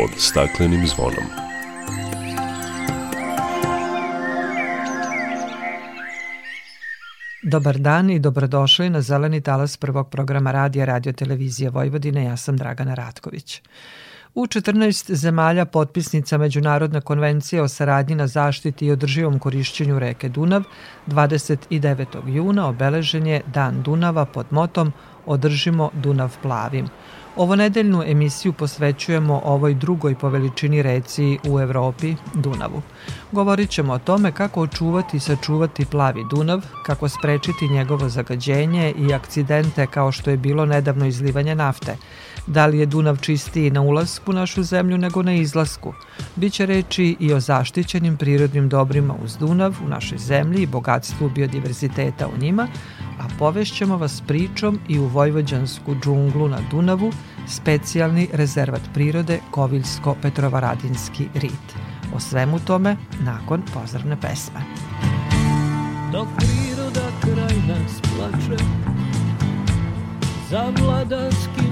pod staklenim zvonom. Dobar dan i dobrodošli na Zeleni talas prvog programa radija Radio Televizije Vojvodine. Ja sam Dragana Ratković. U 14 zemalja potpisnica Međunarodne konvencije o saradnji na zaštiti i održivom korišćenju reke Dunav 29. juna obeležen je Dan Dunava pod motom Održimo Dunav plavim. Ovonedeljnu emisiju posvećujemo ovoj drugoj po veličini reci u Evropi, Dunavu. Govorit ćemo o tome kako očuvati i sačuvati plavi Dunav, kako sprečiti njegovo zagađenje i akcidente kao što je bilo nedavno izlivanje nafte – Da li je Dunav čistiji na ulasku u našu zemlju nego na izlasku? Biće reči i o zaštićenim prirodnim dobrima uz Dunav u našoj zemlji i bogatstvu biodiverziteta u njima, a povešćemo vas pričom i u Vojvođansku džunglu na Dunavu, specijalni rezervat prirode Koviljsko-Petrovaradinski rit. O svemu tome nakon pozdravne pesme. Dok priroda kraj nas plače, za vladarskim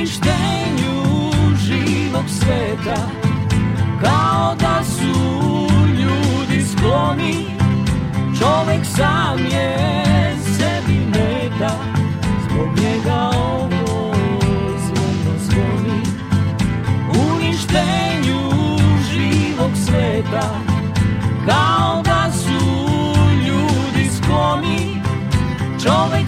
uništenju živog sveta Kao da su ljudi skloni Čovek sam je sebi meta Zbog njega ovo zvono zvoni Uništenju živog sveta Kao da su ljudi skloni Čovek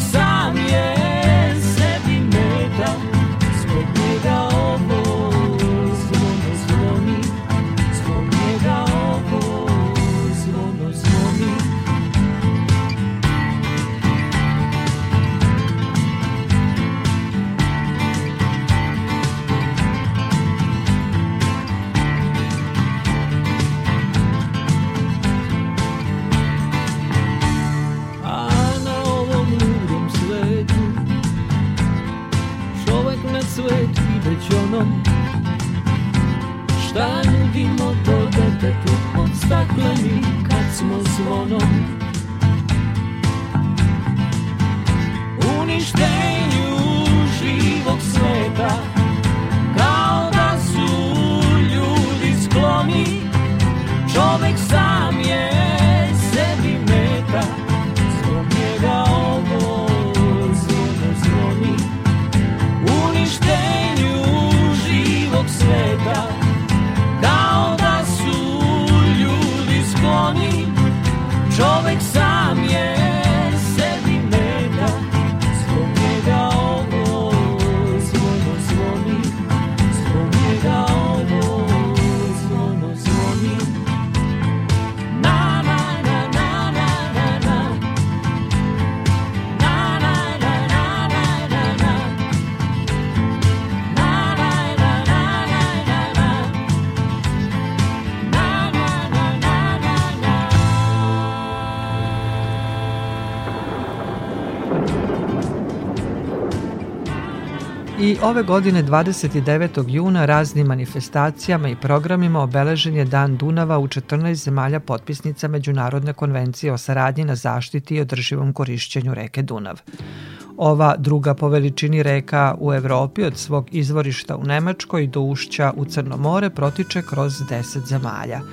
stakleni kad smo zvonom. Uništenju živog sveta Kao da su ljudi skloni Čovek ove godine 29. juna raznim manifestacijama i programima obeležen je Dan Dunava u 14 zemalja potpisnica Međunarodne konvencije o saradnji na zaštiti i održivom korišćenju reke Dunav. Ova druga po veličini reka u Evropi od svog izvorišta u Nemačkoj do ušća u Crno more protiče kroz 10 zemalja –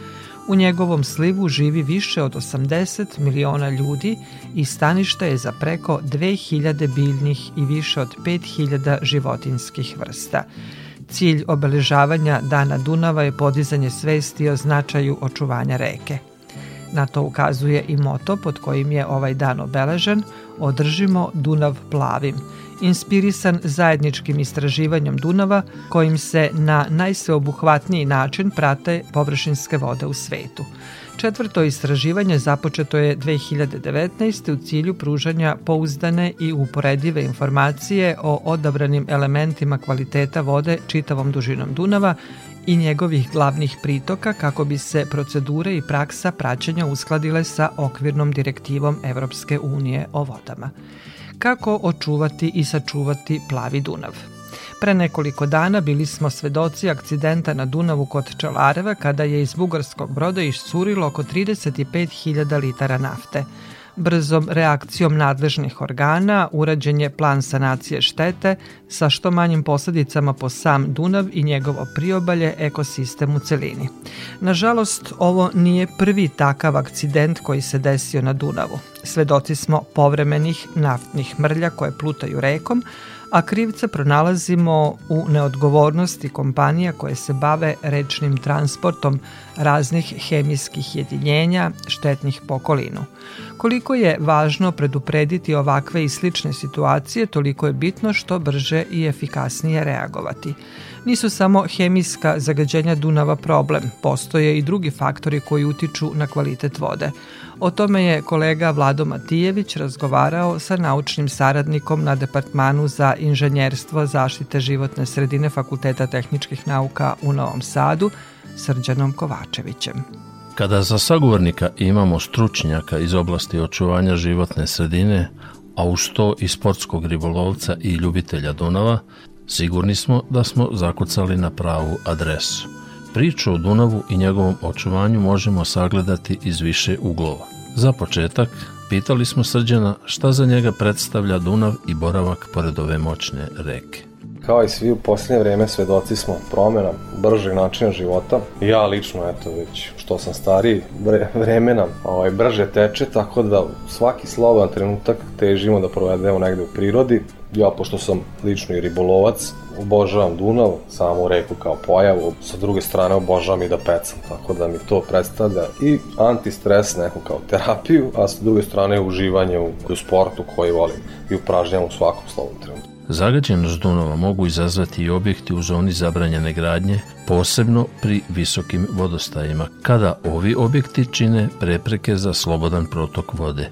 U njegovom slivu živi više od 80 miliona ljudi i stanište je za preko 2000 biljnih i više od 5000 životinskih vrsta. Cilj obeležavanja Dana Dunava je podizanje svesti o značaju očuvanja reke. Na to ukazuje i moto pod kojim je ovaj dan obeležen Održimo Dunav plavim – inspirisan zajedničkim istraživanjem Dunava kojim se na najsveobuhvatniji način prate površinske vode u svetu. Četvrto istraživanje započeto je 2019. u cilju pružanja pouzdane i uporedive informacije o odabranim elementima kvaliteta vode čitavom dužinom Dunava i njegovih glavnih pritoka kako bi se procedure i praksa praćenja uskladile sa okvirnom direktivom Evropske unije o vodama. Kako očuvati i sačuvati plavi Dunav? Pre nekoliko dana bili smo svedoci akcidenta na Dunavu kod Čelareva kada je iz bugarskog broda iscurilo oko 35.000 litara nafte. Brzom reakcijom nadležnih organa urađen je plan sanacije štete sa što manjim posledicama po sam Dunav i njegovo priobalje ekosistem u celini. Nažalost, ovo nije prvi takav akcident koji se desio na Dunavu. Svedoci smo povremenih naftnih mrlja koje plutaju rekom, a krivca pronalazimo u neodgovornosti kompanija koje se bave rečnim transportom raznih hemijskih jedinjenja štetnih po okolinu. Koliko je važno preduprediti ovakve i slične situacije, toliko je bitno što brže i efikasnije reagovati. Nisu samo hemijska zagađenja Dunava problem, postoje i drugi faktori koji utiču na kvalitet vode. O tome je kolega Vlado Matijević razgovarao sa naučnim saradnikom na Departmanu za inženjerstvo zaštite životne sredine Fakulteta tehničkih nauka u Novom Sadu, Srđanom Kovačevićem. Kada za sagovornika imamo stručnjaka iz oblasti očuvanja životne sredine, a uz to i sportskog ribolovca i ljubitelja Dunava, sigurni smo da smo zakucali na pravu adresu. Priču o Dunavu i njegovom očuvanju možemo sagledati iz više uglova. Za početak, pitali smo Srđana šta za njega predstavlja Dunav i boravak pored ove moćne reke. Kao i svi u posljednje vreme svedoci smo promjena bržeg načina života. Ja lično, eto, već što sam stariji, vremena ovaj, brže teče, tako da svaki slobodan trenutak težimo da provedemo negde u prirodi. Ja, pošto sam lično i ribolovac, obožavam Dunav, samu reku kao pojavu, sa druge strane obožavam i da pecam, tako da mi to predstavlja i antistres neku kao terapiju, a sa druge strane uživanje u, u sportu koji volim i upražnjam u svakom slobodnom trenutku. Zagađenost Dunava mogu izazvati i objekti u zoni zabranjene gradnje, posebno pri visokim vodostajima, kada ovi objekti čine prepreke za slobodan protok vode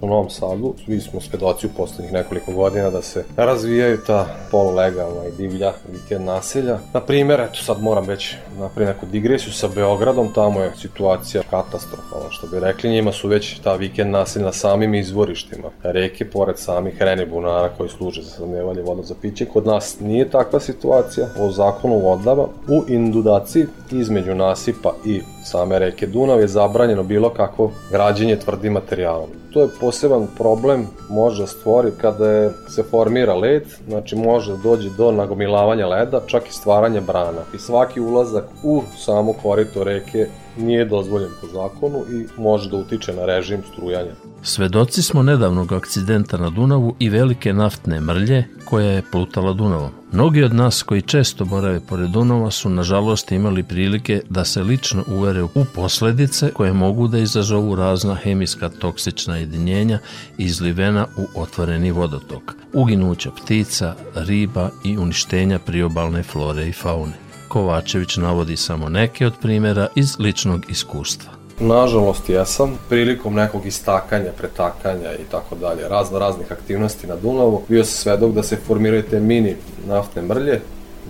u Novom Sadu. Svi smo svedoci u poslednjih nekoliko godina da se razvijaju ta polulegalna i divlja vikend naselja. Na primjer, eto sad moram već napraviti neku digresiju sa Beogradom, tamo je situacija katastrofalna, što bi rekli, njima su već ta vikend naselja na samim izvorištima reke, pored samih rene bunara koji služe za sadnevanje voda za piće. Kod nas nije takva situacija, o zakonu vodama u indudaciji između nasipa i same reke Dunav je zabranjeno bilo kakvo građenje tvrdim materijalom. To je poseban problem može stvori kada se formira led, znači može da dođe do nagomilavanja leda, čak i stvaranje brana. I svaki ulazak u samo korito reke nije dozvoljen po zakonu i može da utiče na režim strujanja. Svedoci smo nedavnog akcidenta na Dunavu i velike naftne mrlje koja je plutala Dunavom. Mnogi od nas koji često borave pored Dunava su nažalost imali prilike da se lično uvere u posledice koje mogu da izazovu razna hemijska toksična jedinjenja izlivena u otvoreni vodotok, uginuća ptica, riba i uništenja priobalne flore i faune. Kovačević navodi samo neke od primera iz ličnog iskustva. Nažalost jesam, prilikom nekog istakanja, pretakanja i tako dalje, razno raznih aktivnosti na Dunavu, bio se svedok da se formiraju te mini naftne mrlje,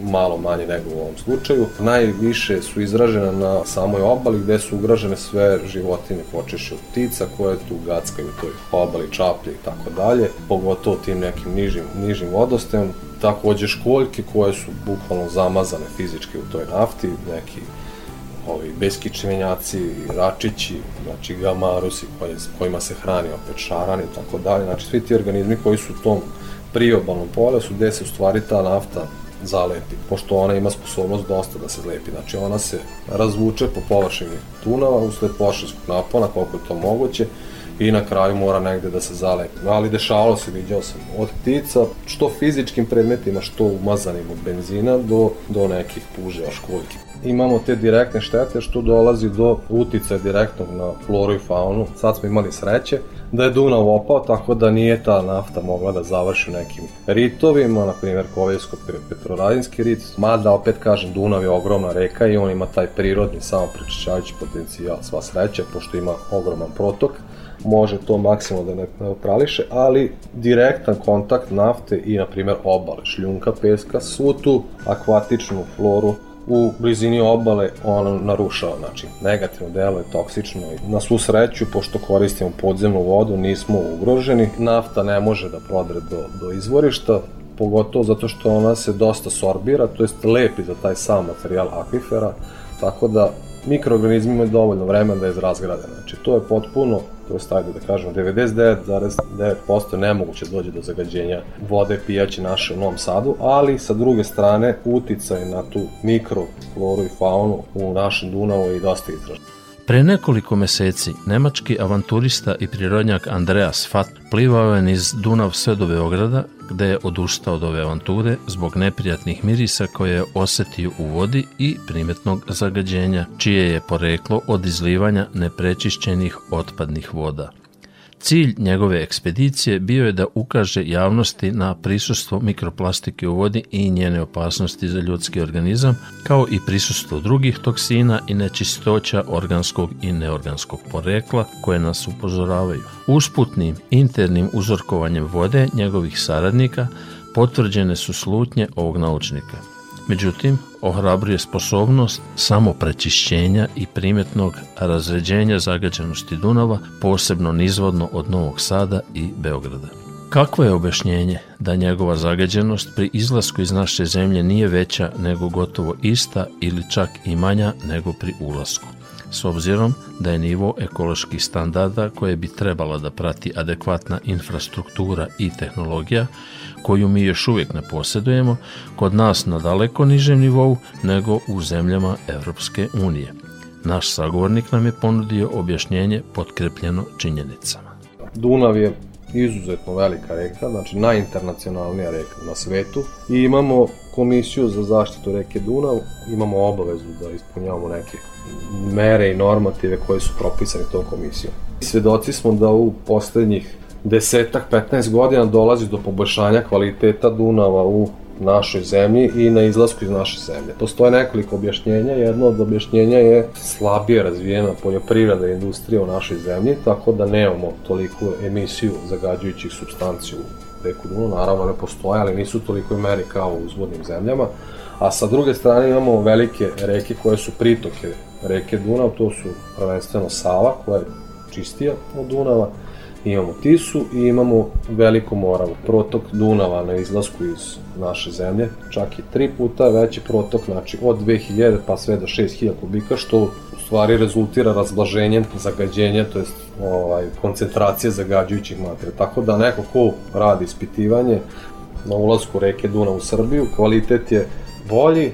malo manje nego u ovom slučaju. Najviše su izražene na samoj obali gde su ugražene sve životinje, počeši od ptica koje tu gackaju u toj obali, čaplje i tako dalje, pogotovo tim nekim nižim, nižim vodostajem. Takođe školjke koje su bukvalno zamazane fizički u toj nafti, neki ovi beskičmenjaci, račići, znači gamarusi koji, kojima se hrani opet šaran i tako dalje, znači svi ti organizmi koji su u tom priobalnom pojasu gde se u stvari ta nafta zalepi, pošto ona ima sposobnost dosta da se zlepi. Znači ona se razvuče po površini tunava usled pošinskog napona, koliko je to moguće, i na kraju mora negde da se zalepi. Ali dešavalo se, vidio sam, od ptica, što fizičkim predmetima, što umazanim od benzina, do, do nekih puževa, školjki. Imamo te direktne štete što dolazi do utice direktnog na floru i faunu. Sad smo imali sreće da je Dunav opao, tako da nije ta nafta mogla da završi nekim ritovima, na primjer Kovijsko petroradinski rit, mada opet kažem Dunav je ogromna reka i on ima taj prirodni samo prečišćavajući potencijal, sva sreća, pošto ima ogroman protok može to maksimalno da neutrališe, ali direktan kontakt nafte i, na primjer, obale, šljunka, peska, svu tu akvatičnu floru u blizini obale ono narušava, znači negativno delo je toksično i na svu sreću, pošto koristimo podzemnu vodu, nismo ugroženi, nafta ne može da prodre do, do izvorišta, pogotovo zato što ona se dosta sorbira, to jest lepi za taj sam materijal akvifera, tako da mikroorganizmi imaju dovoljno vremena da je razgrade. Znači, to je potpuno, to je stavio da kažemo, 99,9% nemoguće dođe do zagađenja vode pijaće naše u Novom Sadu, ali sa druge strane uticaj na tu mikrofloru i faunu u našem Dunavu je dosta izražen. Pre nekoliko meseci nemački avanturista i prirodnjak Andreas Fat plivao je niz Dunav sve do Beograda, gde je odustao od ove avanture zbog neprijatnih mirisa koje je osetio u vodi i primetnog zagađenja, čije je poreklo od izlivanja neprečišćenih otpadnih voda. Cilj njegove ekspedicije bio je da ukaže javnosti na prisustvo mikroplastike u vodi i njene opasnosti za ljudski organizam, kao i prisustvo drugih toksina i nečistoća organskog i neorganskog porekla koje nas upozoravaju. Usputnim internim uzorkovanjem vode njegovih saradnika potvrđene su slutnje ovog naučnika – Međutim, ohrabruje sposobnost samo prečišćenja i primetnog razređenja zagađenosti Dunava, posebno nizvodno od Novog Sada i Beograda. Kakvo je objašnjenje da njegova zagađenost pri izlasku iz naše zemlje nije veća nego gotovo ista ili čak i manja nego pri ulasku? s obzirom da je nivo ekoloških standarda koje bi trebala da prati adekvatna infrastruktura i tehnologija, koju mi još uvijek ne posjedujemo, kod nas na daleko nižem nivou nego u zemljama Evropske unije. Naš sagovornik nam je ponudio objašnjenje potkrepljeno činjenicama. Dunav je izuzetno velika reka, znači najinternacionalnija reka na svetu i imamo komisiju za zaštitu reke Dunav, imamo obavezu da ispunjavamo neke mere i normative koje su propisane tom komisijom. Svedoci smo da u poslednjih desetak, 15 godina dolazi do poboljšanja kvaliteta Dunava u našoj zemlji i na izlasku iz naše zemlje. Postoje nekoliko objašnjenja, jedno od objašnjenja je slabije razvijena poljoprivreda i industrija u našoj zemlji, tako da nemamo toliku emisiju zagađujućih substanci u reku Dunav, naravno ne postoje, ali nisu toliko meri kao u uzvodnim zemljama. A sa druge strane imamo velike reke koje su pritoke reke Dunav, to su prvenstveno Sava koja je čistija od Dunava, imamo Tisu i imamo Veliku Moravu, protok Dunava na izlasku iz naše zemlje, čak i tri puta veći protok, znači od 2000 pa sve do 6000 kubika, što u stvari rezultira razblaženjem zagađenja, to jest ovaj, koncentracije zagađujućih materija. Tako da neko ko radi ispitivanje na ulazku reke Dunav u Srbiju, kvalitet je bolji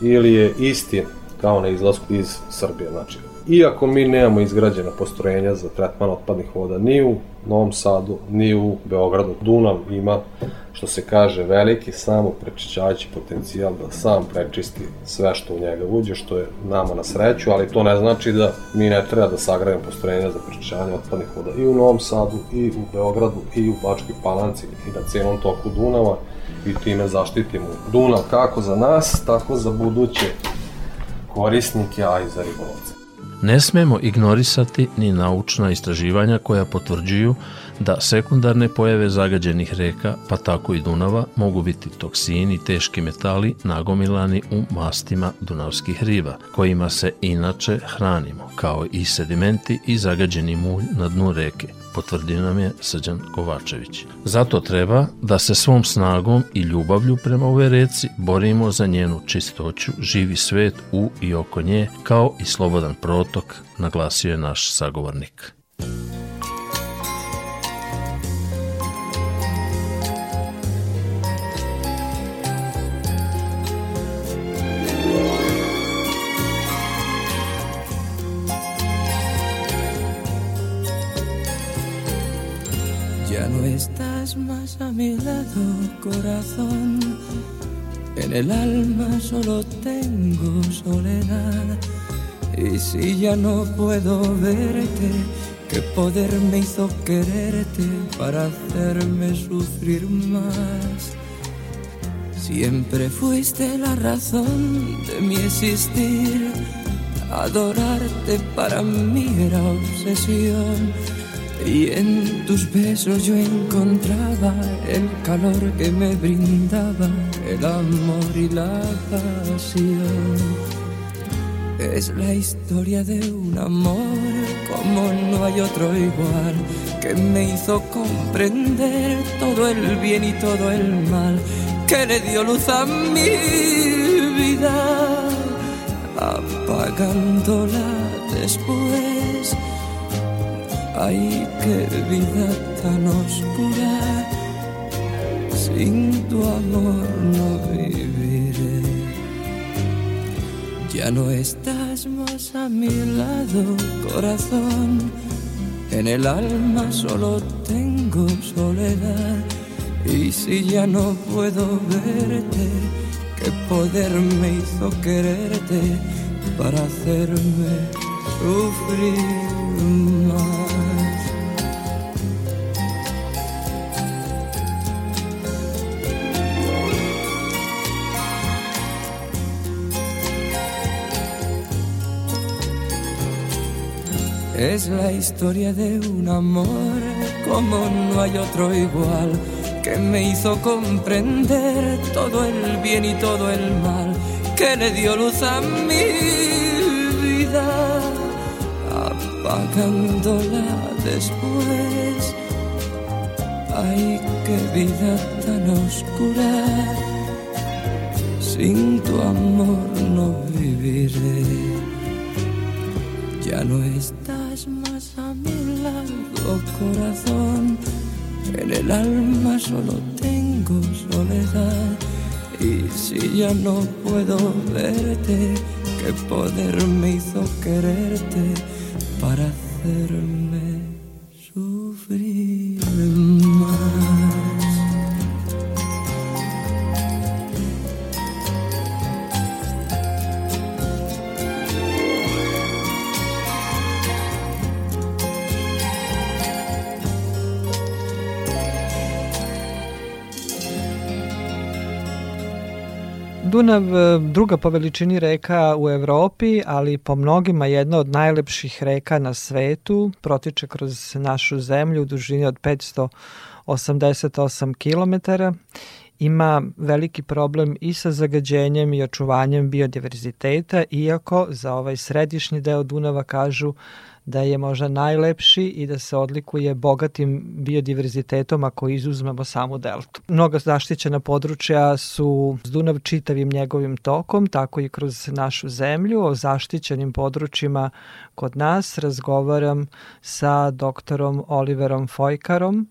ili je isti kao na izlasku iz Srbije. Znači, iako mi nemamo izgrađena postrojenja za tretman otpadnih voda ni u Novom Sadu, ni u Beogradu. Dunav ima, što se kaže, veliki samo prečišćajući potencijal da sam prečisti sve što u njega uđe, što je nama na sreću, ali to ne znači da mi ne treba da sagradimo postrojenja za prečišćavanje otpadnih voda i u Novom Sadu, i u Beogradu, i u Bačkoj Palanci, i na celom toku Dunava i time zaštitimo Dunav kako za nas, tako za buduće korisnike, a i za ribolovce. Ne smemo ignorisati ni naučna istraživanja koja potvrđuju da sekundarne pojave zagađenih reka, pa tako i Dunava, mogu biti toksini i teški metali nagomilani u mastima dunavskih riba, kojima se inače hranimo, kao i sedimenti i zagađeni mulj na dnu reke potvrdio nam je Srđan Kovačević. Zato treba da se svom snagom i ljubavlju prema ove reci borimo za njenu čistoću, živi svet u i oko nje, kao i slobodan protok, naglasio je naš sagovornik. Más a mi lado, corazón. En el alma solo tengo soledad. Y si ya no puedo verte, ¿qué poder me hizo quererte para hacerme sufrir más? Siempre fuiste la razón de mi existir. Adorarte para mí era obsesión y en tus besos yo encontraba el calor que me brindaba el amor y la pasión. Es la historia de un amor como no hay otro igual, que me hizo comprender todo el bien y todo el mal, que le dio luz a mi vida, apagándola después. Ay, qué vida tan oscura sin tu amor no viviré. Ya no estás más a mi lado, corazón. En el alma solo tengo soledad. Y si ya no puedo verte, qué poder me hizo quererte para hacerme sufrir Es la historia de un amor como no hay otro igual, que me hizo comprender todo el bien y todo el mal, que le dio luz a mi vida, apagándola después. Ay, qué vida tan oscura, sin tu amor no viviré. Ya no está en el alma solo tengo soledad. Y si ya no puedo verte, qué poder me hizo quererte para hacerme Dunav e, druga po veličini reka u Evropi, ali po mnogima jedna od najlepših reka na svetu, protiče kroz našu zemlju u dužini od 588 km. Ima veliki problem i sa zagađenjem i očuvanjem biodiverziteta, iako za ovaj središnji deo Dunava kažu da je možda najlepši i da se odlikuje bogatim biodiverzitetom ako izuzmemo samu deltu. Mnoga zaštićena područja su s Dunav čitavim njegovim tokom, tako i kroz našu zemlju. O zaštićenim područjima kod nas razgovaram sa doktorom Oliverom Fojkarom,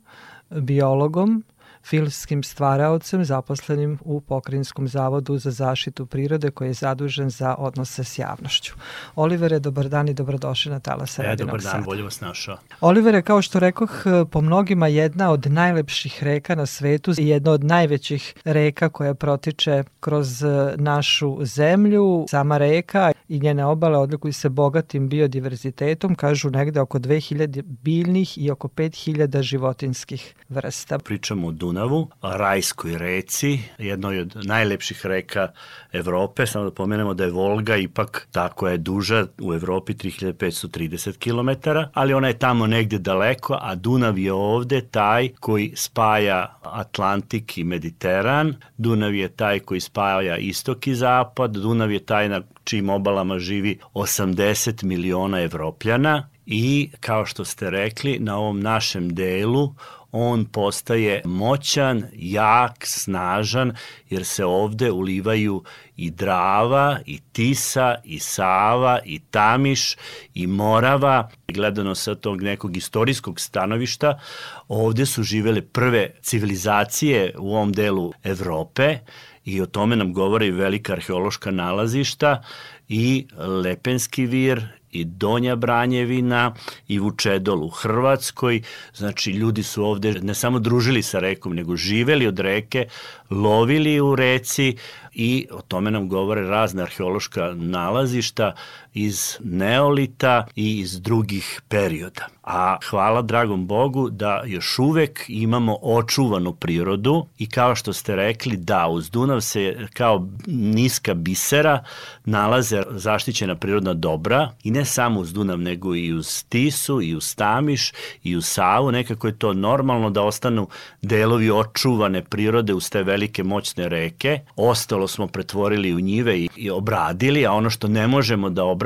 biologom, filmskim stvaraocem zaposlenim u Pokrinjskom zavodu za zaštitu prirode koji je zadužen za odnose s javnošću. Olivere, dobar dan i dobrodošli na Talasa e, Dobar dan, bolje vas našao. Olivere, kao što rekoh, po mnogima jedna od najlepših reka na svetu i jedna od najvećih reka koja protiče kroz našu zemlju. Sama reka i njene obale odlikuju se bogatim biodiverzitetom, kažu negde oko 2000 biljnih i oko 5000 životinskih vrsta. Pričamo o Dunavu, Rajskoj reci, jednoj od najlepših reka Evrope, samo da pomenemo da je Volga ipak ta koja je duža u Evropi 3530 km, ali ona je tamo negde daleko, a Dunav je ovde taj koji spaja Atlantik i Mediteran, Dunav je taj koji spaja istok i zapad, Dunav je taj na čijim obalama živi 80 miliona evropljana. I kao što ste rekli na ovom našem delu on postaje moćan, jak, snažan, jer se ovde ulivaju i Drava, i Tisa, i Sava, i Tamiš, i Morava. Gledano sa tog nekog istorijskog stanovišta, ovde su živele prve civilizacije u ovom delu Evrope i o tome nam govore i velika arheološka nalazišta i Lepenski vir i Donja Branjevina i Vučedol u Hrvatskoj. Znači, ljudi su ovde ne samo družili sa rekom, nego živeli od reke, lovili u reci i o tome nam govore razne arheološka nalazišta iz neolita i iz drugih perioda. A hvala dragom Bogu da još uvek imamo očuvanu prirodu i kao što ste rekli, da, uz Dunav se kao niska bisera nalaze zaštićena prirodna dobra i ne samo uz Dunav, nego i uz Tisu, i uz Tamiš, i uz Savu. Nekako je to normalno da ostanu delovi očuvane prirode uz te velike moćne reke. Ostalo smo pretvorili u njive i, obradili, a ono što ne možemo da obradimo,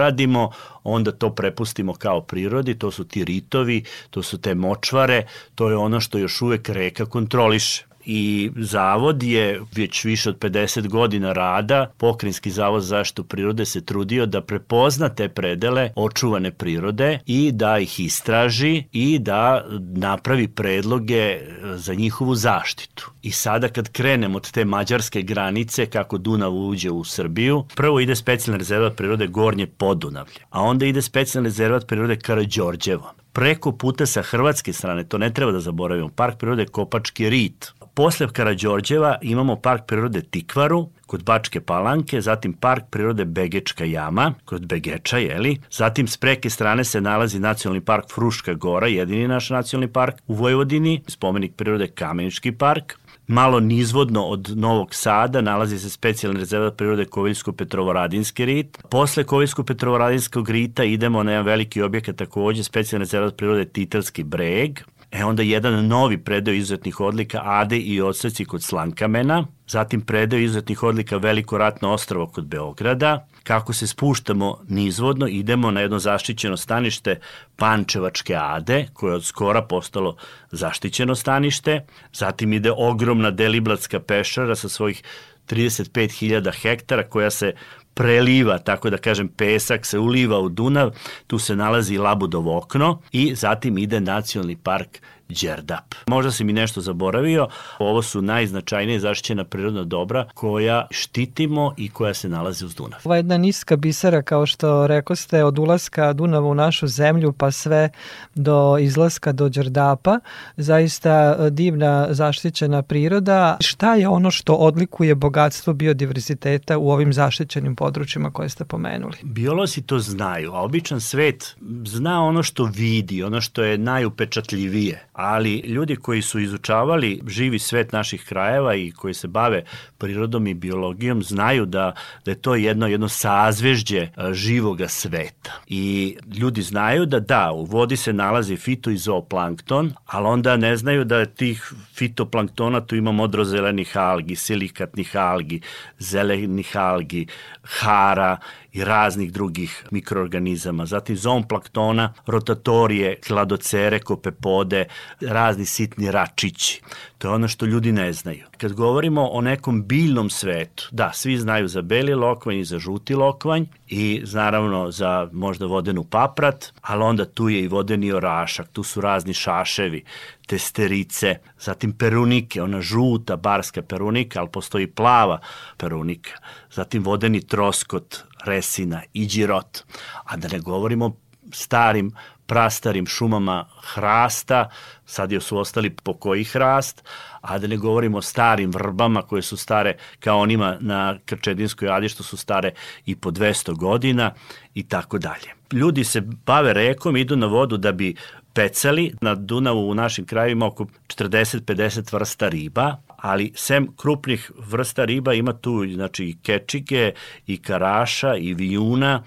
onda to prepustimo kao prirodi, to su ti ritovi, to su te močvare, to je ono što još uvek reka kontroliše i zavod je već više od 50 godina rada, Pokrinjski zavod za zaštitu prirode se trudio da prepozna te predele očuvane prirode i da ih istraži i da napravi predloge za njihovu zaštitu. I sada kad krenemo od te mađarske granice kako Dunav uđe u Srbiju, prvo ide specijalna rezervat prirode Gornje Podunavlje, a onda ide specijalna rezervat prirode Karadžorđevo preko puta sa hrvatske strane, to ne treba da zaboravimo, park prirode Kopački rit. Posle Karadžorđeva imamo park prirode Tikvaru, kod Bačke Palanke, zatim park prirode Begečka jama, kod Begeča, jeli? Zatim s preke strane se nalazi nacionalni park Fruška gora, jedini naš nacionalni park u Vojvodini, spomenik prirode Kamenički park, malo nizvodno od Novog Sada nalazi se specijalni rezervat prirode Koviljsko-Petrovaradinski rit. Posle Koviljsko-Petrovaradinskog rita idemo na jedan veliki objekat takođe, specijalni rezervat prirode Titelski breg. E onda jedan novi predeo izuzetnih odlika Ade i odseci kod Slankamena, zatim predeo izuzetnih odlika Veliko ratno ostrovo kod Beograda, kako se spuštamo nizvodno, idemo na jedno zaštićeno stanište Pančevačke Ade, koje je od skora postalo zaštićeno stanište, zatim ide ogromna Deliblatska pešara sa svojih 35.000 hektara koja se preliva, tako da kažem, pesak se uliva u Dunav, tu se nalazi Labudov okno i zatim ide nacionalni park Đerdap. Možda si mi nešto zaboravio, ovo su najznačajnije zaštićena prirodna dobra koja štitimo i koja se nalaze uz Dunav. Ova jedna niska bisera, kao što reko ste, od ulaska Dunava u našu zemlju pa sve do izlaska do Đerdapa, zaista e, divna zaštićena priroda. Šta je ono što odlikuje bogatstvo biodiverziteta u ovim zaštićenim područjima koje ste pomenuli? Biolozi to znaju, a običan svet zna ono što vidi, ono što je najupečatljivije ali ljudi koji su izučavali živi svet naših krajeva i koji se bave prirodom i biologijom znaju da, da je to jedno, jedno sazvežđe živoga sveta. I ljudi znaju da da, u vodi se nalazi fito i zooplankton, ali onda ne znaju da tih fitoplanktona tu ima modrozelenih algi, silikatnih algi, zelenih algi, hara i raznih drugih mikroorganizama. Zatim zooplaktona, rotatorije, hladocere, kopepode, razni sitni račići. To je ono što ljudi ne znaju. Kad govorimo o nekom biljnom svetu, da, svi znaju za beli lokvanj i za žuti lokvanj i naravno za možda vodenu paprat, ali onda tu je i vodeni orašak, tu su razni šaševi, testerice, zatim perunike, ona žuta barska perunika, ali postoji plava perunika, zatim vodeni troskot, resina i džirot. A da ne govorimo starim prastarim šumama hrasta, sad je su ostali po koji hrast, a da ne govorimo o starim vrbama koje su stare kao onima na Krčedinskoj adi što su stare i po 200 godina i tako dalje. Ljudi se bave rekom, idu na vodu da bi pecali. Na Dunavu u našim krajima oko 40-50 vrsta riba, ali sem krupnih vrsta riba ima tu znači i kečike, i karaša, i vijuna,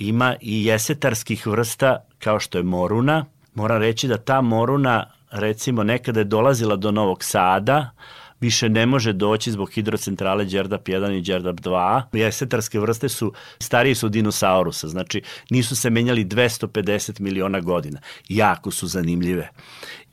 ima i jesetarskih vrsta kao što je moruna. Moram reći da ta moruna recimo nekada je dolazila do Novog Sada, više ne može doći zbog hidrocentrale Đerdap 1 i Đerdap 2. Jesetarske vrste su stariji su dinosaurusa, znači nisu se menjali 250 miliona godina. Jako su zanimljive.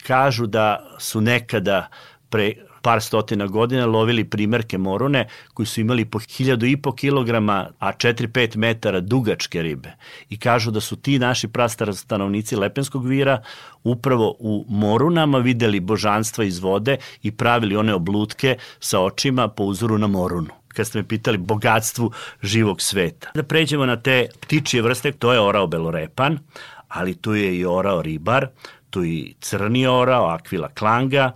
Kažu da su nekada pre par stotina godina lovili primerke morune koji su imali po hiljadu i po kilograma, a 4-5 metara dugačke ribe. I kažu da su ti naši prastara stanovnici Lepenskog vira upravo u morunama videli božanstva iz vode i pravili one oblutke sa očima po uzoru na morunu kad ste me pitali bogatstvu živog sveta. Da pređemo na te ptičije vrste, to je orao belorepan, ali tu je i orao ribar, tu i crni orao, akvila klanga,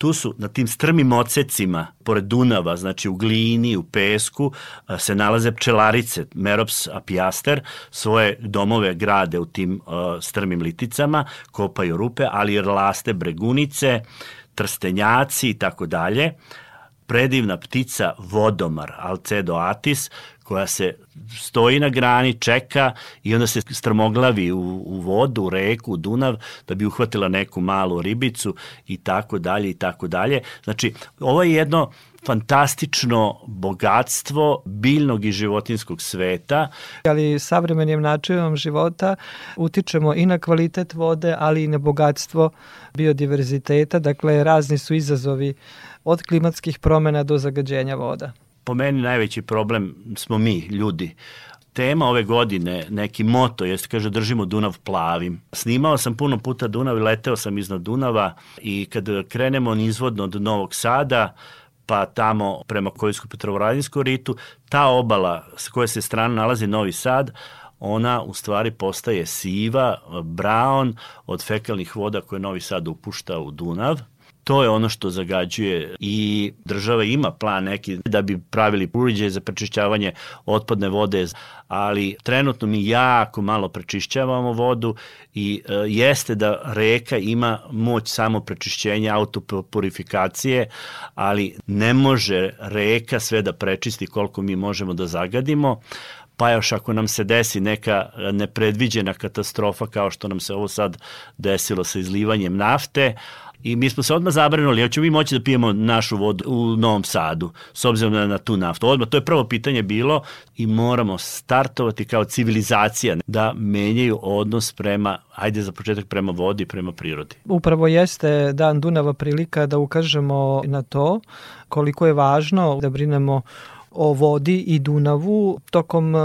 tu su na tim strmim ocecima, pored Dunava, znači u glini, u pesku, se nalaze pčelarice, Merops apiaster, svoje domove grade u tim strmim liticama, kopaju rupe, ali rlaste bregunice, trstenjaci i tako dalje. Predivna ptica vodomar Alcedo atis koja se stoji na grani, čeka i onda se strmoglavi u, u vodu, u reku, u Dunav da bi uhvatila neku malu ribicu i tako dalje i tako dalje. Znači, ovo je jedno fantastično bogatstvo biljnog i životinskog sveta. Ali savremenim načinom života utičemo i na kvalitet vode, ali i na bogatstvo biodiverziteta. Dakle, razni su izazovi od klimatskih promena do zagađenja voda. Po meni najveći problem smo mi, ljudi tema ove godine, neki moto, jeste kaže držimo Dunav plavim. Snimao sam puno puta Dunav i leteo sam iznad Dunava i kad krenemo nizvodno od Novog Sada, pa tamo prema Kojsku Petrovaradinsku ritu, ta obala s koje se strana nalazi Novi Sad, ona u stvari postaje siva, brown od fekalnih voda koje Novi Sad upušta u Dunav to je ono što zagađuje i država ima plan neki da bi pravili uređaje za prečišćavanje otpadne vode, ali trenutno mi jako malo prečišćavamo vodu i e, jeste da reka ima moć samo prečišćenja autopurifikacije, ali ne može reka sve da prečisti koliko mi možemo da zagadimo pa još ako nam se desi neka nepredviđena katastrofa kao što nam se ovo sad desilo sa izlivanjem nafte, I mi smo se odmah zabranuli, hoćemo mi moći da pijemo našu vodu u Novom Sadu, s obzirom na, na tu naftu. Odmah, to je prvo pitanje bilo i moramo startovati kao civilizacija da menjaju odnos prema, ajde za početak, prema vodi, prema prirodi. Upravo jeste Dan Dunava prilika da ukažemo na to koliko je važno da brinemo o vodi i Dunavu. Tokom e,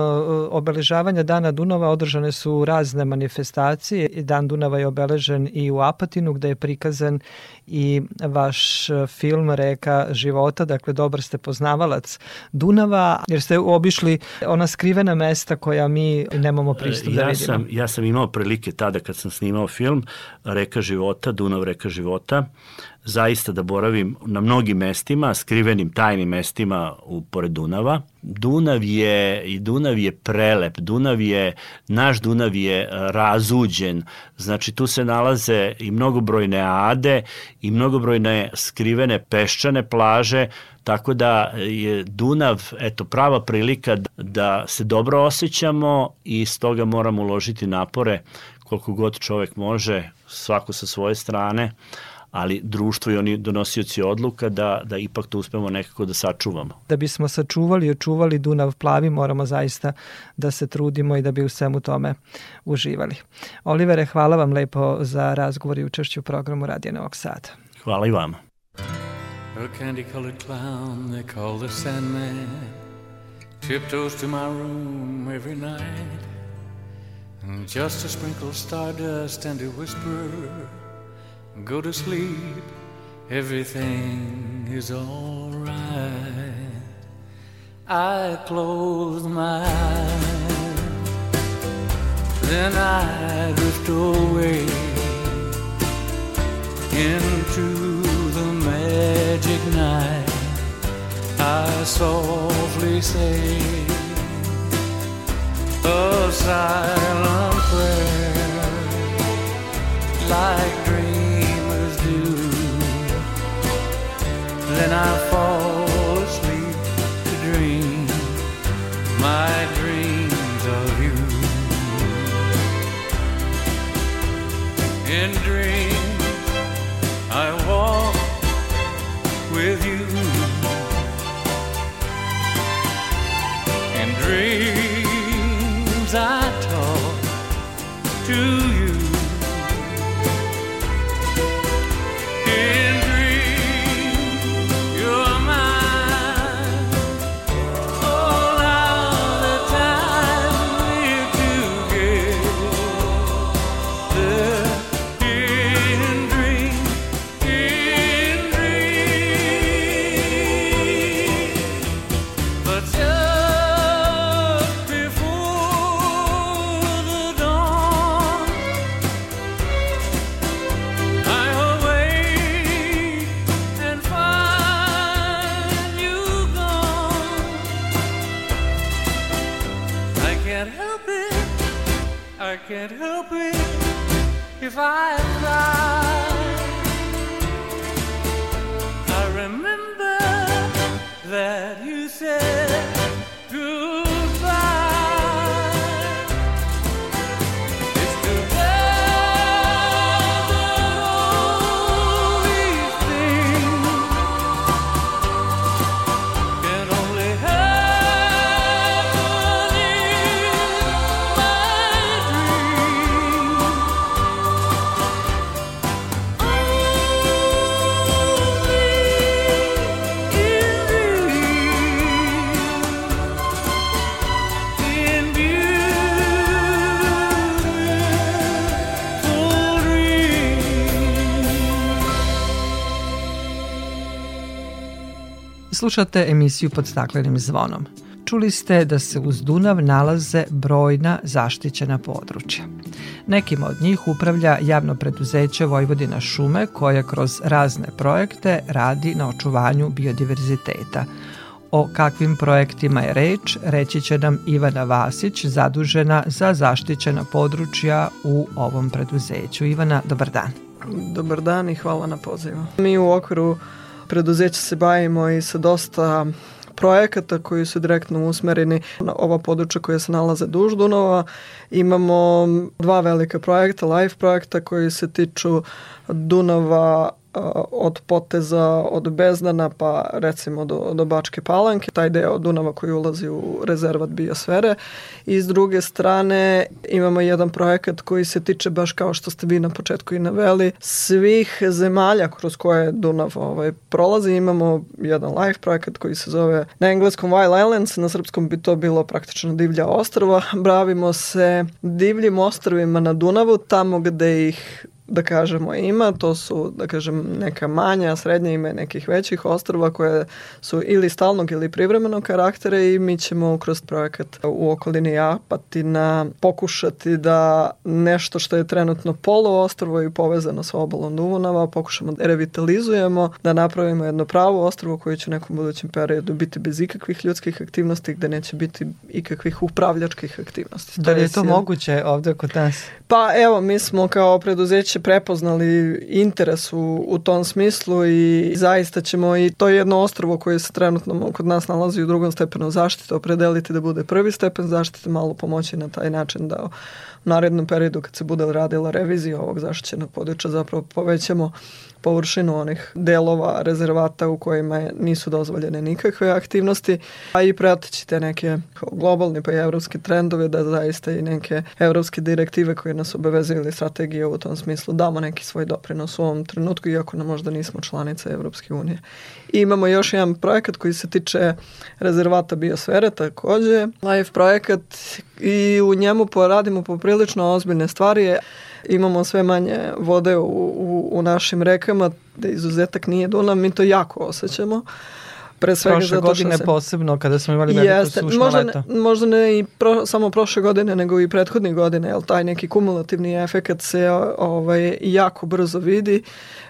obeležavanja Dana Dunava održane su razne manifestacije. Dan Dunava je obeležen i u Apatinu gde je prikazan i vaš film Reka života, dakle dobar ste poznavalac Dunava, jer ste obišli ona skrivena mesta koja mi nemamo pristup da ja vidimo. Sam, ja sam imao prilike tada kad sam snimao film Reka života, Dunav Reka života, zaista da boravim na mnogim mestima, skrivenim tajnim mestima u pored Dunava. Dunav je i Dunav je prelep, Dunav je naš Dunav je e, razuđen. Znači tu se nalaze i mnogobrojne ade i mnogobrojne skrivene peščane plaže, tako da je Dunav eto prava prilika da se dobro osjećamo i stoga moramo uložiti napore koliko god čovek može, svako sa svoje strane ali društvo i oni donosioci odluka da, da ipak to uspemo nekako da sačuvamo. Da bismo sačuvali i očuvali Dunav plavi moramo zaista da se trudimo i da bi u svemu tome uživali. Olivere, hvala vam lepo za razgovor i učešću u programu Radija Novog Sada. Hvala i vama. A candy-colored clown they call the Sandman Tiptoes to my room every night Just to sprinkle stardust and to whisper Go to sleep, everything is alright. I close my eyes, then I drift away into the magic night. I softly say a can't help it if I cry. Slušate emisiju pod staklenim zvonom. Čuli ste da se uz Dunav nalaze brojna zaštićena područja. Nekim od njih upravlja javno preduzeće Vojvodina šume koje kroz razne projekte radi na očuvanju biodiverziteta. O kakvim projektima je reč, reći će nam Ivana Vasić, zadužena za zaštićena područja u ovom preduzeću. Ivana, dobar dan. Dobar dan i hvala na pozivu. Mi u okviru preduzeća se bavimo i sa dosta projekata koji su direktno usmereni na ova područja koja se nalaze duž Dunava. Imamo dva velika projekta, live projekta koji se tiču Dunava od poteza od Bezdana pa recimo do, do Bačke Palanke, taj deo Dunava koji ulazi u rezervat biosfere i s druge strane imamo jedan projekat koji se tiče baš kao što ste vi na početku i naveli svih zemalja kroz koje Dunav ovaj, prolazi. Imamo jedan live projekat koji se zove na engleskom Wild Islands, na srpskom bi to bilo praktično divlja ostrava. Bravimo se divljim ostrovima na Dunavu, tamo gde ih da kažemo ima, to su da kažem neka manja, srednja ime nekih većih ostrava koje su ili stalnog ili privremenog karaktera i mi ćemo kroz projekat u okolini Apatina pokušati da nešto što je trenutno poluostrvo i povezano sa obalom Dunava pokušamo da revitalizujemo, da napravimo jedno pravo ostrvo koje će u nekom budućem periodu biti bez ikakvih ljudskih aktivnosti gde neće biti ikakvih upravljačkih aktivnosti. Da li je to moguće ovde kod nas? Pa evo, mi smo kao preduzeće prepoznali interes u, u tom smislu i zaista ćemo i to je jedno ostrovo koje se trenutno kod nas nalazi u drugom stepenu zaštite opredeliti da bude prvi stepen zaštite, malo pomoći na taj način da u narednom periodu kad se bude radila revizija ovog zaštićenog područja zapravo povećamo površinu onih delova rezervata u kojima nisu dozvoljene nikakve aktivnosti, a i prateći te neke globalne pa i evropske trendove da zaista i neke evropske direktive koje nas obavezuju ili strategije u tom smislu damo neki svoj doprinos u ovom trenutku, iako nam možda nismo članica Evropske unije. I imamo još jedan projekat koji se tiče rezervata biosfere, takođe, live projekat i u njemu poradimo poprilično ozbiljne stvari imamo sve manje vode u, u, u našim rekama, da izuzetak nije Dunav, mi to jako osjećamo. Pre svega prošle zato godine se... posebno kada smo imali veliko Jeste, sušno možda leto. Ne, možda ne i pro, samo prošle godine, nego i prethodne godine, jel taj neki kumulativni efekt se ovaj, jako brzo vidi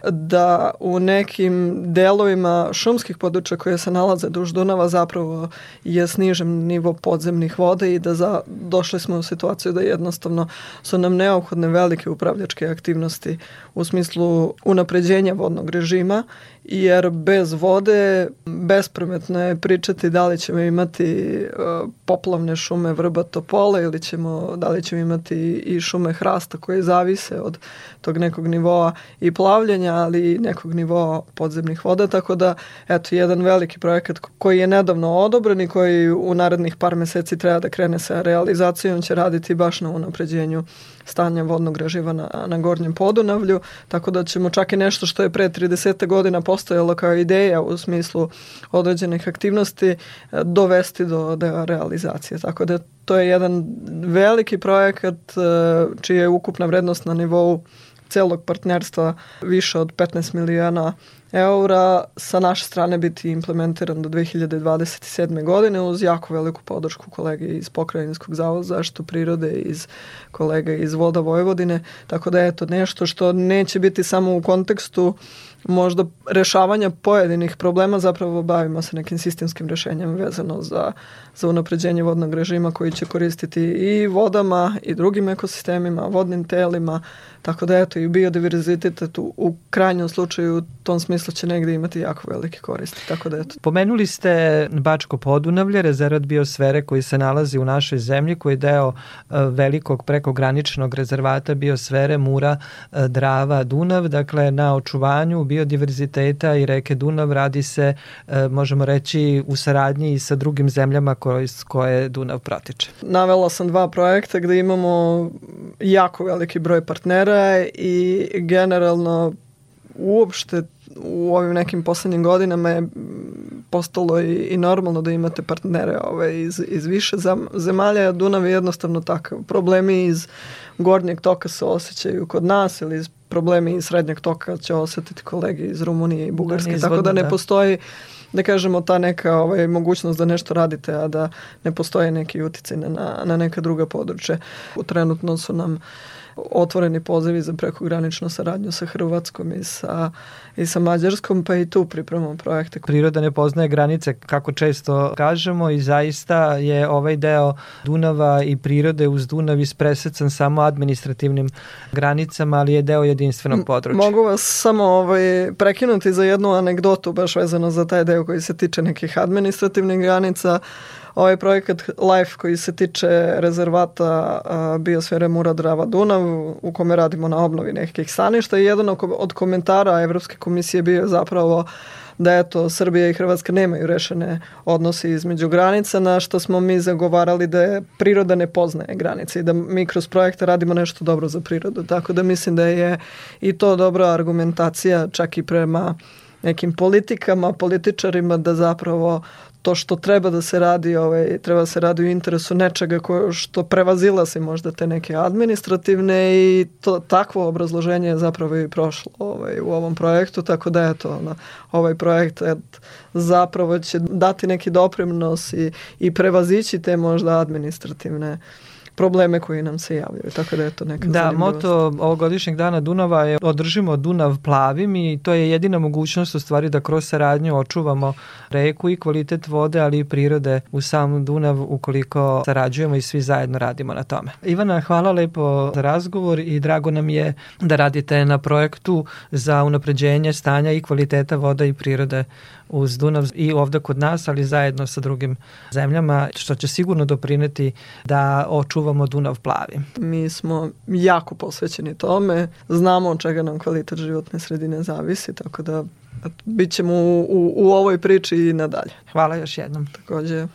da u nekim delovima šumskih područja koje se nalaze duž Dunava zapravo je snižen nivo podzemnih voda i da za, došli smo u situaciju da jednostavno su nam neophodne velike upravljačke aktivnosti u smislu unapređenja vodnog režima jer bez vode bespremetno je pričati da li ćemo imati uh, poplavne šume vrba topola ili ćemo, da li ćemo imati i šume hrasta koje zavise od tog nekog nivoa i plavljenja, ali i nekog nivoa podzemnih voda, tako da eto jedan veliki projekat koji je nedavno odobren i koji u narednih par meseci treba da krene sa realizacijom će raditi baš na unapređenju stanja vodnog reživa na, na Gornjem Podunavlju, tako da ćemo čak i nešto što je pre 30 godina postojalo kao ideja u smislu određenih aktivnosti e, dovesti do, do realizacije. Tako da to je jedan veliki projekat e, čija je ukupna vrednost na nivou celog partnerstva više od 15 miliona eura sa naše strane biti implementiran do 2027. godine uz jako veliku podršku kolege iz Pokrajinskog zavoda za zaštitu prirode iz kolega iz Voda Vojvodine, tako da je to nešto što neće biti samo u kontekstu možda rešavanja pojedinih problema zapravo bavimo se nekim sistemskim rešenjem vezano za, za unapređenje vodnog režima koji će koristiti i vodama i drugim ekosistemima, vodnim telima, tako da eto i biodiverzitet tu u krajnjem slučaju u tom smislu će negde imati jako velike koristi, tako da eto. Pomenuli ste Bačko Podunavlje, rezervat biosfere koji se nalazi u našoj zemlji, koji je deo e, velikog prekograničnog rezervata biosfere Mura, e, Drava, Dunav, dakle na očuvanju biodiverziteta i reke Dunav radi se, e, možemo reći, u saradnji i sa drugim zemljama koje, koje Dunav protiče. Navela sam dva projekta gde imamo jako veliki broj partnera i generalno uopšte u ovim nekim poslednjim godinama je postalo i, i normalno da imate partnere ove, iz, iz više zemalja. Dunav je jednostavno takav. Problemi iz gornjeg toka se osjećaju kod nas ili iz problemi iz srednjeg toka će osetiti kolege iz Rumunije i Bugarske, da, tako da ne da. postoji da kažemo ta neka ovaj, mogućnost da nešto radite, a da ne postoje neki uticaj na, na neka druga područja. Trenutno su nam uh, otvoreni pozivi za prekograničnu saradnju sa Hrvatskom i sa, i sa Mađarskom, pa i tu pripremamo projekte. Priroda ne poznaje granice, kako često kažemo, i zaista je ovaj deo Dunava i prirode uz Dunav ispresecan samo administrativnim granicama, ali je deo jedinstvenog područja. Mogu vas samo ovaj, prekinuti za jednu anegdotu, baš vezano za taj deo koji se tiče nekih administrativnih granica ovaj projekat LIFE koji se tiče rezervata biosfere Mura Drava Dunav u kome radimo na obnovi nekih staništa i jedan od komentara Evropske komisije bio zapravo da eto Srbija i Hrvatska nemaju rešene odnose između granica na što smo mi zagovarali da je priroda ne poznaje granice i da mi kroz projekte radimo nešto dobro za prirodu. Tako da mislim da je i to dobra argumentacija čak i prema nekim politikama, političarima da zapravo to što treba da se radi, ovaj, treba da se radi u interesu nečega ko, što prevazila se možda te neke administrativne i to, takvo obrazloženje je zapravo i prošlo ovaj, u ovom projektu, tako da eto, ono, ovaj projekt et, zapravo će dati neki doprinos i, i prevazići te možda administrativne uh, probleme koji nam se javljaju. Tako da je to neka Da, moto ovogodišnjeg dana Dunava je održimo Dunav plavim i to je jedina mogućnost u stvari da kroz saradnju očuvamo reku i kvalitet vode, ali i prirode u sam Dunav ukoliko sarađujemo i svi zajedno radimo na tome. Ivana, hvala lepo za razgovor i drago nam je da radite na projektu za unapređenje stanja i kvaliteta voda i prirode uz Dunav i ovde kod nas, ali zajedno sa drugim zemljama, što će sigurno doprineti da očuvamo Dunav plavi. Mi smo jako posvećeni tome, znamo od čega nam kvalitet životne sredine zavisi, tako da bit ćemo u, u, u ovoj priči i nadalje. Hvala još jednom. Takođe.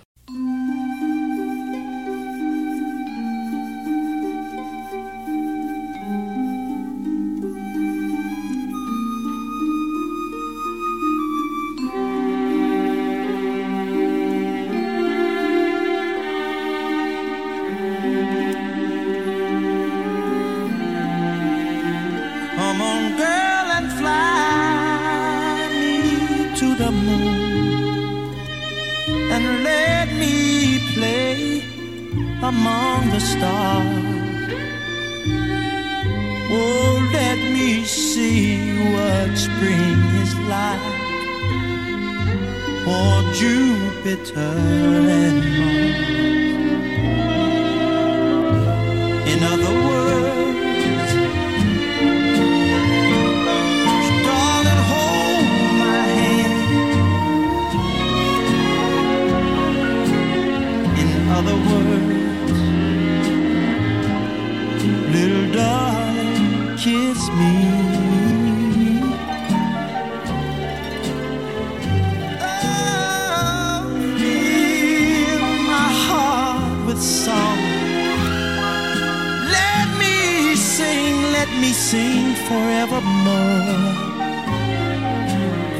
Let me sing forevermore.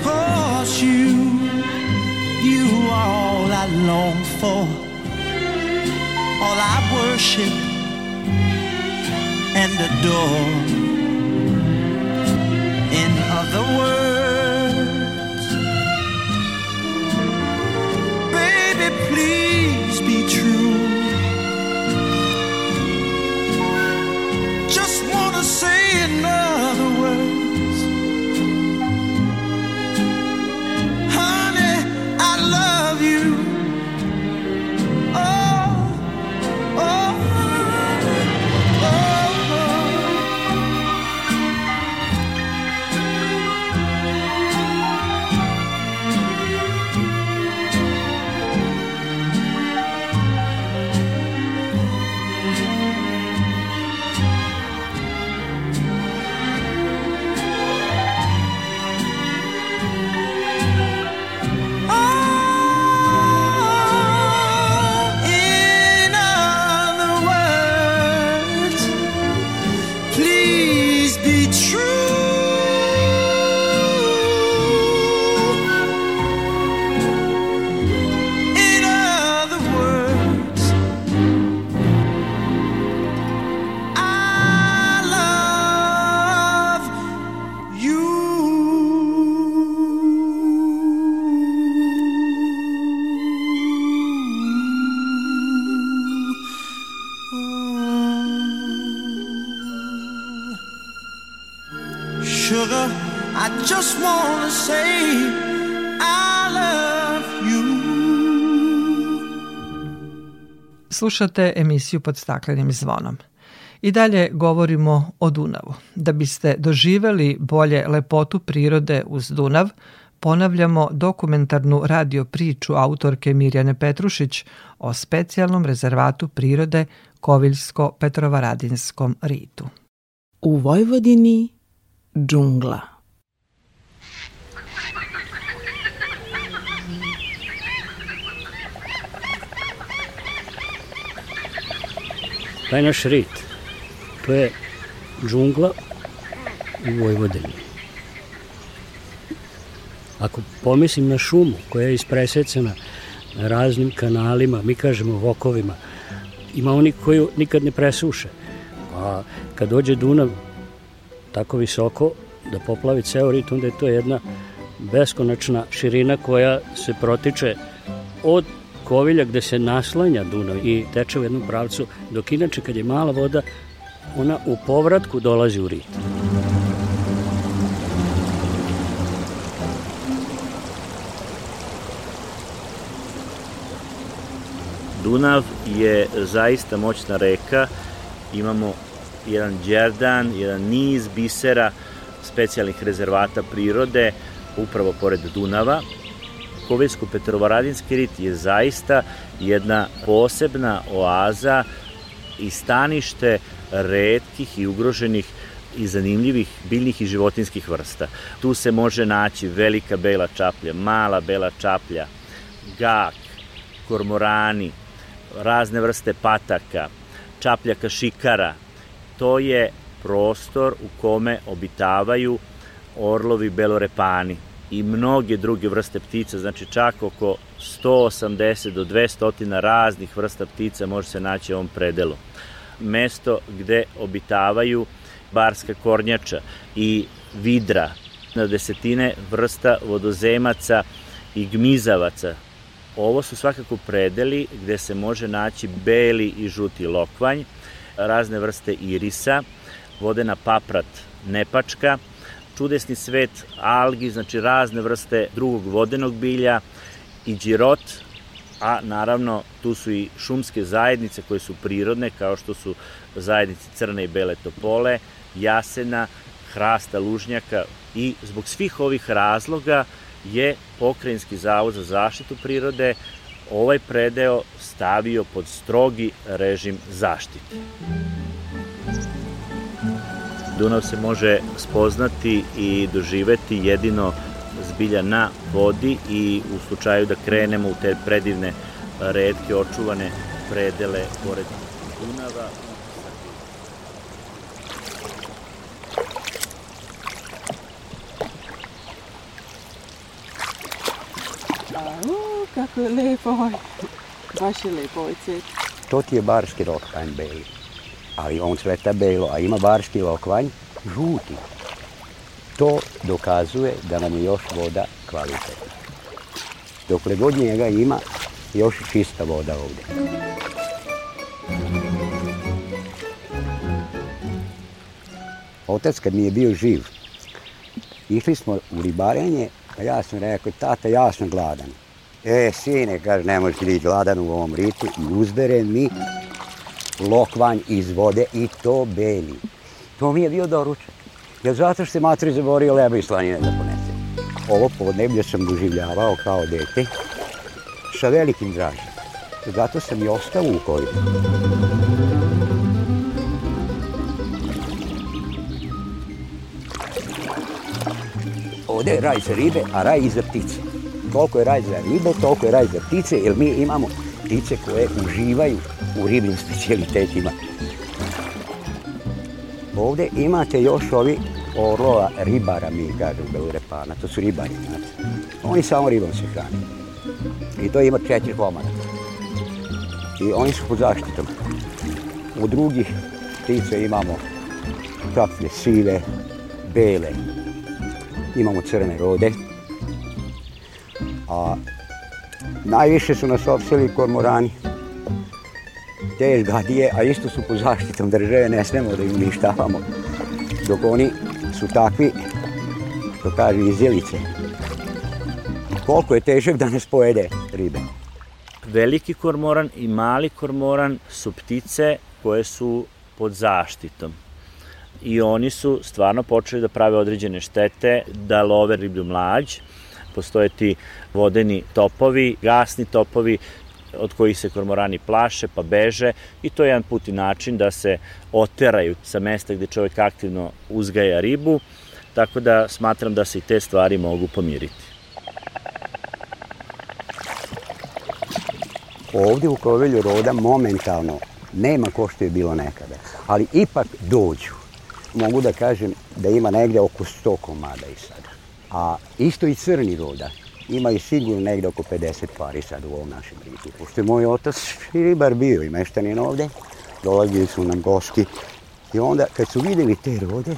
Cause you, you are all I long for, all I worship and adore. In other words, baby, please be true. Sugar. I just wanna say I love you. Slušate emisiju pod staklenim zvonom. I dalje govorimo o Dunavu. Da biste doživeli bolje lepotu prirode uz Dunav, ponavljamo dokumentarnu radio priču autorke Mirjane Petrušić o specijalnom rezervatu prirode Koviljsko-Petrovaradinskom ritu. U Vojvodini džungla. Taj naš rit, to je džungla u Vojvodini. Ako pomislim na šumu koja je ispresecena raznim kanalima, mi kažemo vokovima, ima oni koji nikad ne presuše. A kad dođe Dunav tako visoko da poplavi ceo rit, onda je to jedna beskonačna širina koja se protiče od Kovilja gde se naslanja Dunav i teče u jednom pravcu, dok inače kad je mala voda, ona u povratku dolazi u rit. Dunav je zaista moćna reka, imamo jedan džerdan, jedan niz bisera specijalnih rezervata prirode upravo pored Dunava. Kovilsko-Petrovaradinski rit je zaista jedna posebna oaza i stanište redkih i ugroženih i zanimljivih biljnih i životinskih vrsta. Tu se može naći velika bela čaplja, mala bela čaplja, gak, kormorani, razne vrste pataka, čapljaka šikara. To je prostor u kome obitavaju orlovi belorepani i mnoge druge vrste ptica, znači čak oko 180 do 200 raznih vrsta ptica može se naći u ovom predelu. Mesto gde obitavaju barska kornjača i vidra, na desetine vrsta vodozemaca i gmizavaca, Ovo su svakako predeli gde se može naći beli i žuti lokvanj, razne vrste irisa, vodena paprat nepačka, čudesni svet algi, znači razne vrste drugog vodenog bilja i džirot, a naravno tu su i šumske zajednice koje su prirodne, kao što su zajednice crne i bele topole, jasena, hrasta lužnjaka i zbog svih ovih razloga je Pokrajinski zavod za zaštitu prirode ovaj predeo stavio pod strogi režim zaštite. Dunav se može spoznati i doživeti jedino zbilja na vodi i u slučaju da krenemo u te predivne redke očuvane predele pored Dunava kako je lepo ovaj. Baš je lepo ovaj cvet. To ti je barski lokvanj beli. Ali on cveta belo, a ima barski lokvanj žuti. To dokazuje da nam je još voda kvalitetna. Dokle god njega ima, još čista voda ovde. Otac kad mi je bio živ, išli smo u ribarenje, a ja sam rekao, tata, ja sam gladan. E, sine, kaže, ne možeš biti gladan u ovom ritu i uzbere mi lokvanj iz vode i to beli. To mi je bio doručak. Jer zato što se matri zaborio leba i slanine da ponese. Ovo podneblje sam doživljavao kao dete sa velikim dražem. Zato sam i ostao u koridu. Ovde je raj za ribe, a raj i za ptice koliko je raj za ribe, toliko je raj za ptice, jer mi imamo ptice koje uživaju u ribnim specijalitetima. Ovde imate još ovi orlova ribara, mi kažemo Belurepana, to su ribari, znate. Oni samo ribom se hrane. I to ima četiri komada. I oni su pod zaštitom. U drugih ptica imamo čaplje sive, bele, imamo crne rode, A najviše su nas opseli kormorani. Te gadije, a isto su po zaštitom države, ne smemo da ih uništavamo. Dok oni su takvi što kaže izjelice. Koliko je težak da ne spojede ribe? Veliki kormoran i mali kormoran su ptice koje su pod zaštitom i oni su stvarno počeli da prave određene štete, da love riblju mlađ, postoje ti vodeni topovi, gasni topovi, od kojih se kormorani plaše pa beže i to je jedan put i način da se oteraju sa mesta gde čovjek aktivno uzgaja ribu, tako da smatram da se i te stvari mogu pomiriti. Ovde u Kovelju roda momentalno nema ko što je bilo nekada, ali ipak dođu. Mogu da kažem da ima negde oko 100 komada i sada. A isto i crni roda. Ima i sigurno negde oko 50 pari sad u ovom našem ritu. Pošto je moj otac ribar bio i meštanin ovde, dolazili su nam gosti. I onda kad su videli te rode,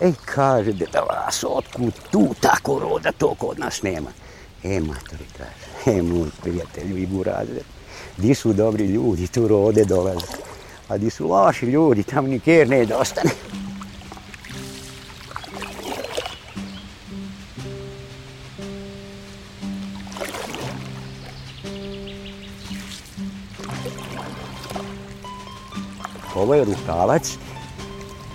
ej kaže da vas otkud tu tako roda, to kod nas nema. E, matori kaže, e, moj prijatelj, vi burazer, di su dobri ljudi, tu rode dolaze. A di su loši ljudi, tam niker ne dostane. Ovo je rukavac,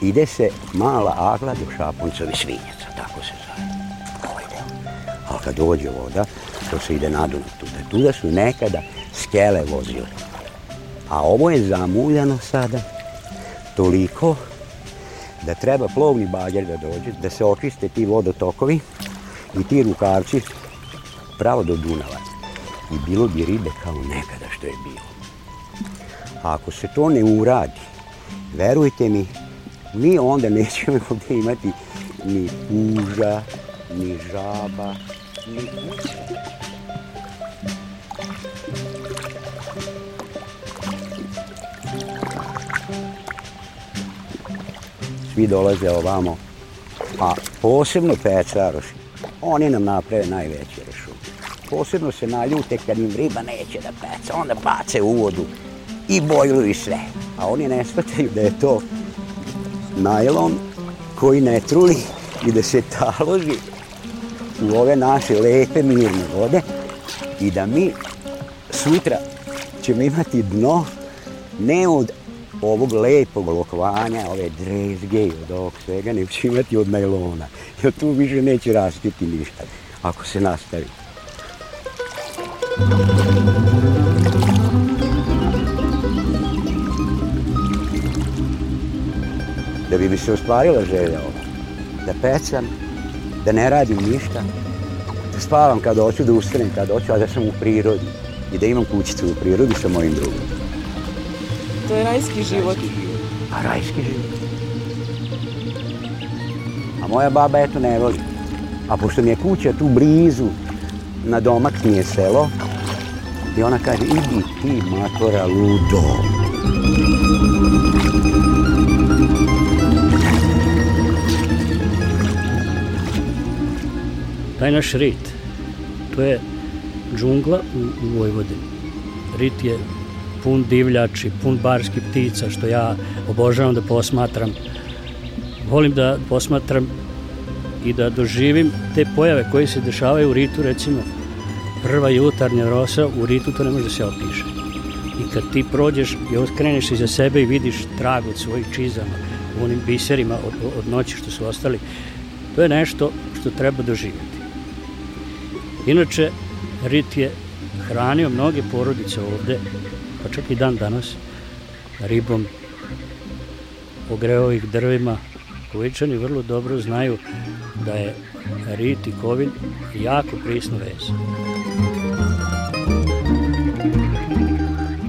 ide se mala agla do šapuncovi svinjeca, tako se zove. Ovaj deo. A kad dođe voda, to se ide na Dunav tuda. Tuda su nekada skele vozile. A ovo je zamuljano sada toliko da treba plovni bager da dođe, da se očiste ti vodotokovi i ti rukavci pravo do Dunava. I bilo bi ribe kao nekada što je bilo. A ako se to ne uradi, verujte mi, mi onda nećemo ovde imati ni puža, ni žaba, ni kuća. Svi dolaze ovamo, a posebno pecaroši, oni nam naprave najveće rešume. Posebno se naljute kad im riba neće da peca, onda bace u vodu i bojluju sve. A oni ne shvataju da je to najlon koji ne truli i da se taloži u ove naše lepe mirne vode i da mi sutra ćemo imati dno ne od ovog lepog lokvanja, ove drezge i od ovog svega, nego će imati od najlona. Jer tu više neće rastiti ništa, ako se nastavi. Da bi mi se ostvarila želja ova, da pecam, da ne radim ništa, da spavam kad hoću, da ustanem kad hoću, a da sam u prirodi i da imam kućicu u prirodi sa mojim drugom. To je rajski život. A rajski život. A moja baba eto ne voli. A pošto mi je kuća tu blizu, na domak mi je selo, i ona kaže, idi ti matora ludo. Taj naš rit, to je džungla u, u Vojvodini. Rit je pun divljači, pun barskih ptica, što ja obožavam da posmatram. Volim da posmatram i da doživim te pojave koje se dešavaju u ritu, recimo prva jutarnja rosa, u ritu to ne može da se opiše. I kad ti prođeš i oskreneš iza sebe i vidiš trag od svojih čizama, u onim biserima od, od noći što su ostali, to je nešto što treba doživjeti. Inače, rit je hranio mnoge porodice ovde, pa čak i dan danas, ribom, ogreo ih drvima. Kovičani vrlo dobro znaju da je rit i kovin jako prisno.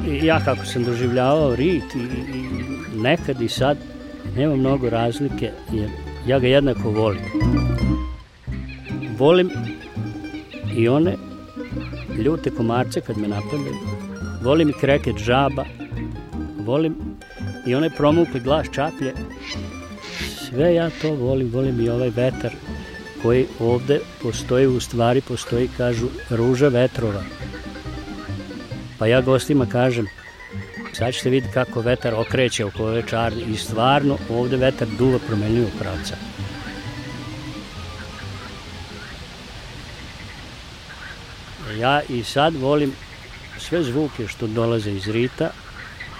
I ja kako sam doživljavao rit i, i nekad i sad, nema mnogo razlike, jer ja ga jednako volim. Volim i one ljute komarce kad me napadaju, volim i kreket žaba, volim i onaj promukli glas čaplje, sve ja to volim, volim i ovaj vetar koji ovde postoji, u stvari postoji, kažu, ruža vetrova. Pa ja gostima kažem, sad ćete vidjeti kako vetar okreće oko ove čarne i stvarno ovde vetar duva promenljivo pravca. Ja i sad volim sve zvuke što dolaze iz rita,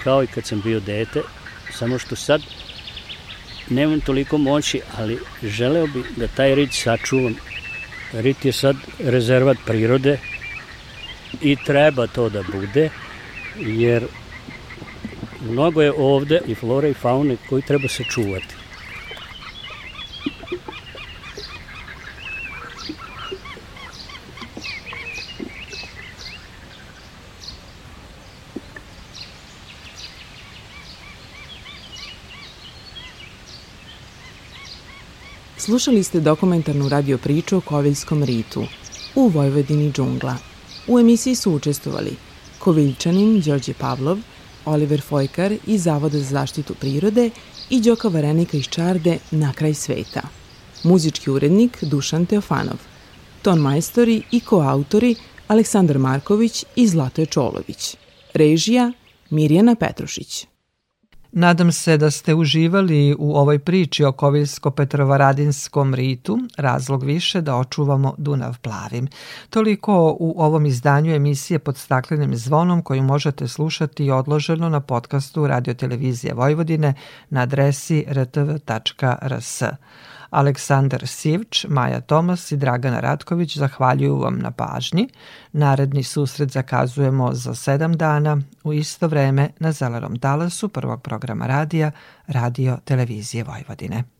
kao i kad sam bio dete, samo što sad nemam toliko moći, ali želeo bi da taj rit sačuvam. Rit je sad rezervat prirode i treba to da bude, jer mnogo je ovde i flore i faune koji treba sačuvati. Slušali ste dokumentarnu radio priču o Koviljskom ritu u Vojvodini džungla. U emisiji su učestvovali Koviljčanin Đorđe Pavlov, Oliver Fojkar iz Zavoda za zaštitu prirode i Đoka Varenika iz Čarde Na kraj sveta. Muzički urednik Dušan Teofanov. Ton majstori i koautori Aleksandar Marković i Zlatoje Čolović. Režija Mirjana Petrušić. Nadam se da ste uživali u ovoj priči o Kovilsko-Petrovaradinskom ritu, razlog više da očuvamo Dunav plavim. Toliko u ovom izdanju emisije pod staklenim zvonom koju možete slušati odloženo na podcastu Radio Televizije Vojvodine na adresi rtv.rs. Aleksandar Sivč, Maja Tomas i Dragana Ratković zahvaljuju vam na pažnji. Naredni susret zakazujemo za sedam dana u isto vreme na Zelerom talasu prvog programa radija Radio Televizije Vojvodine.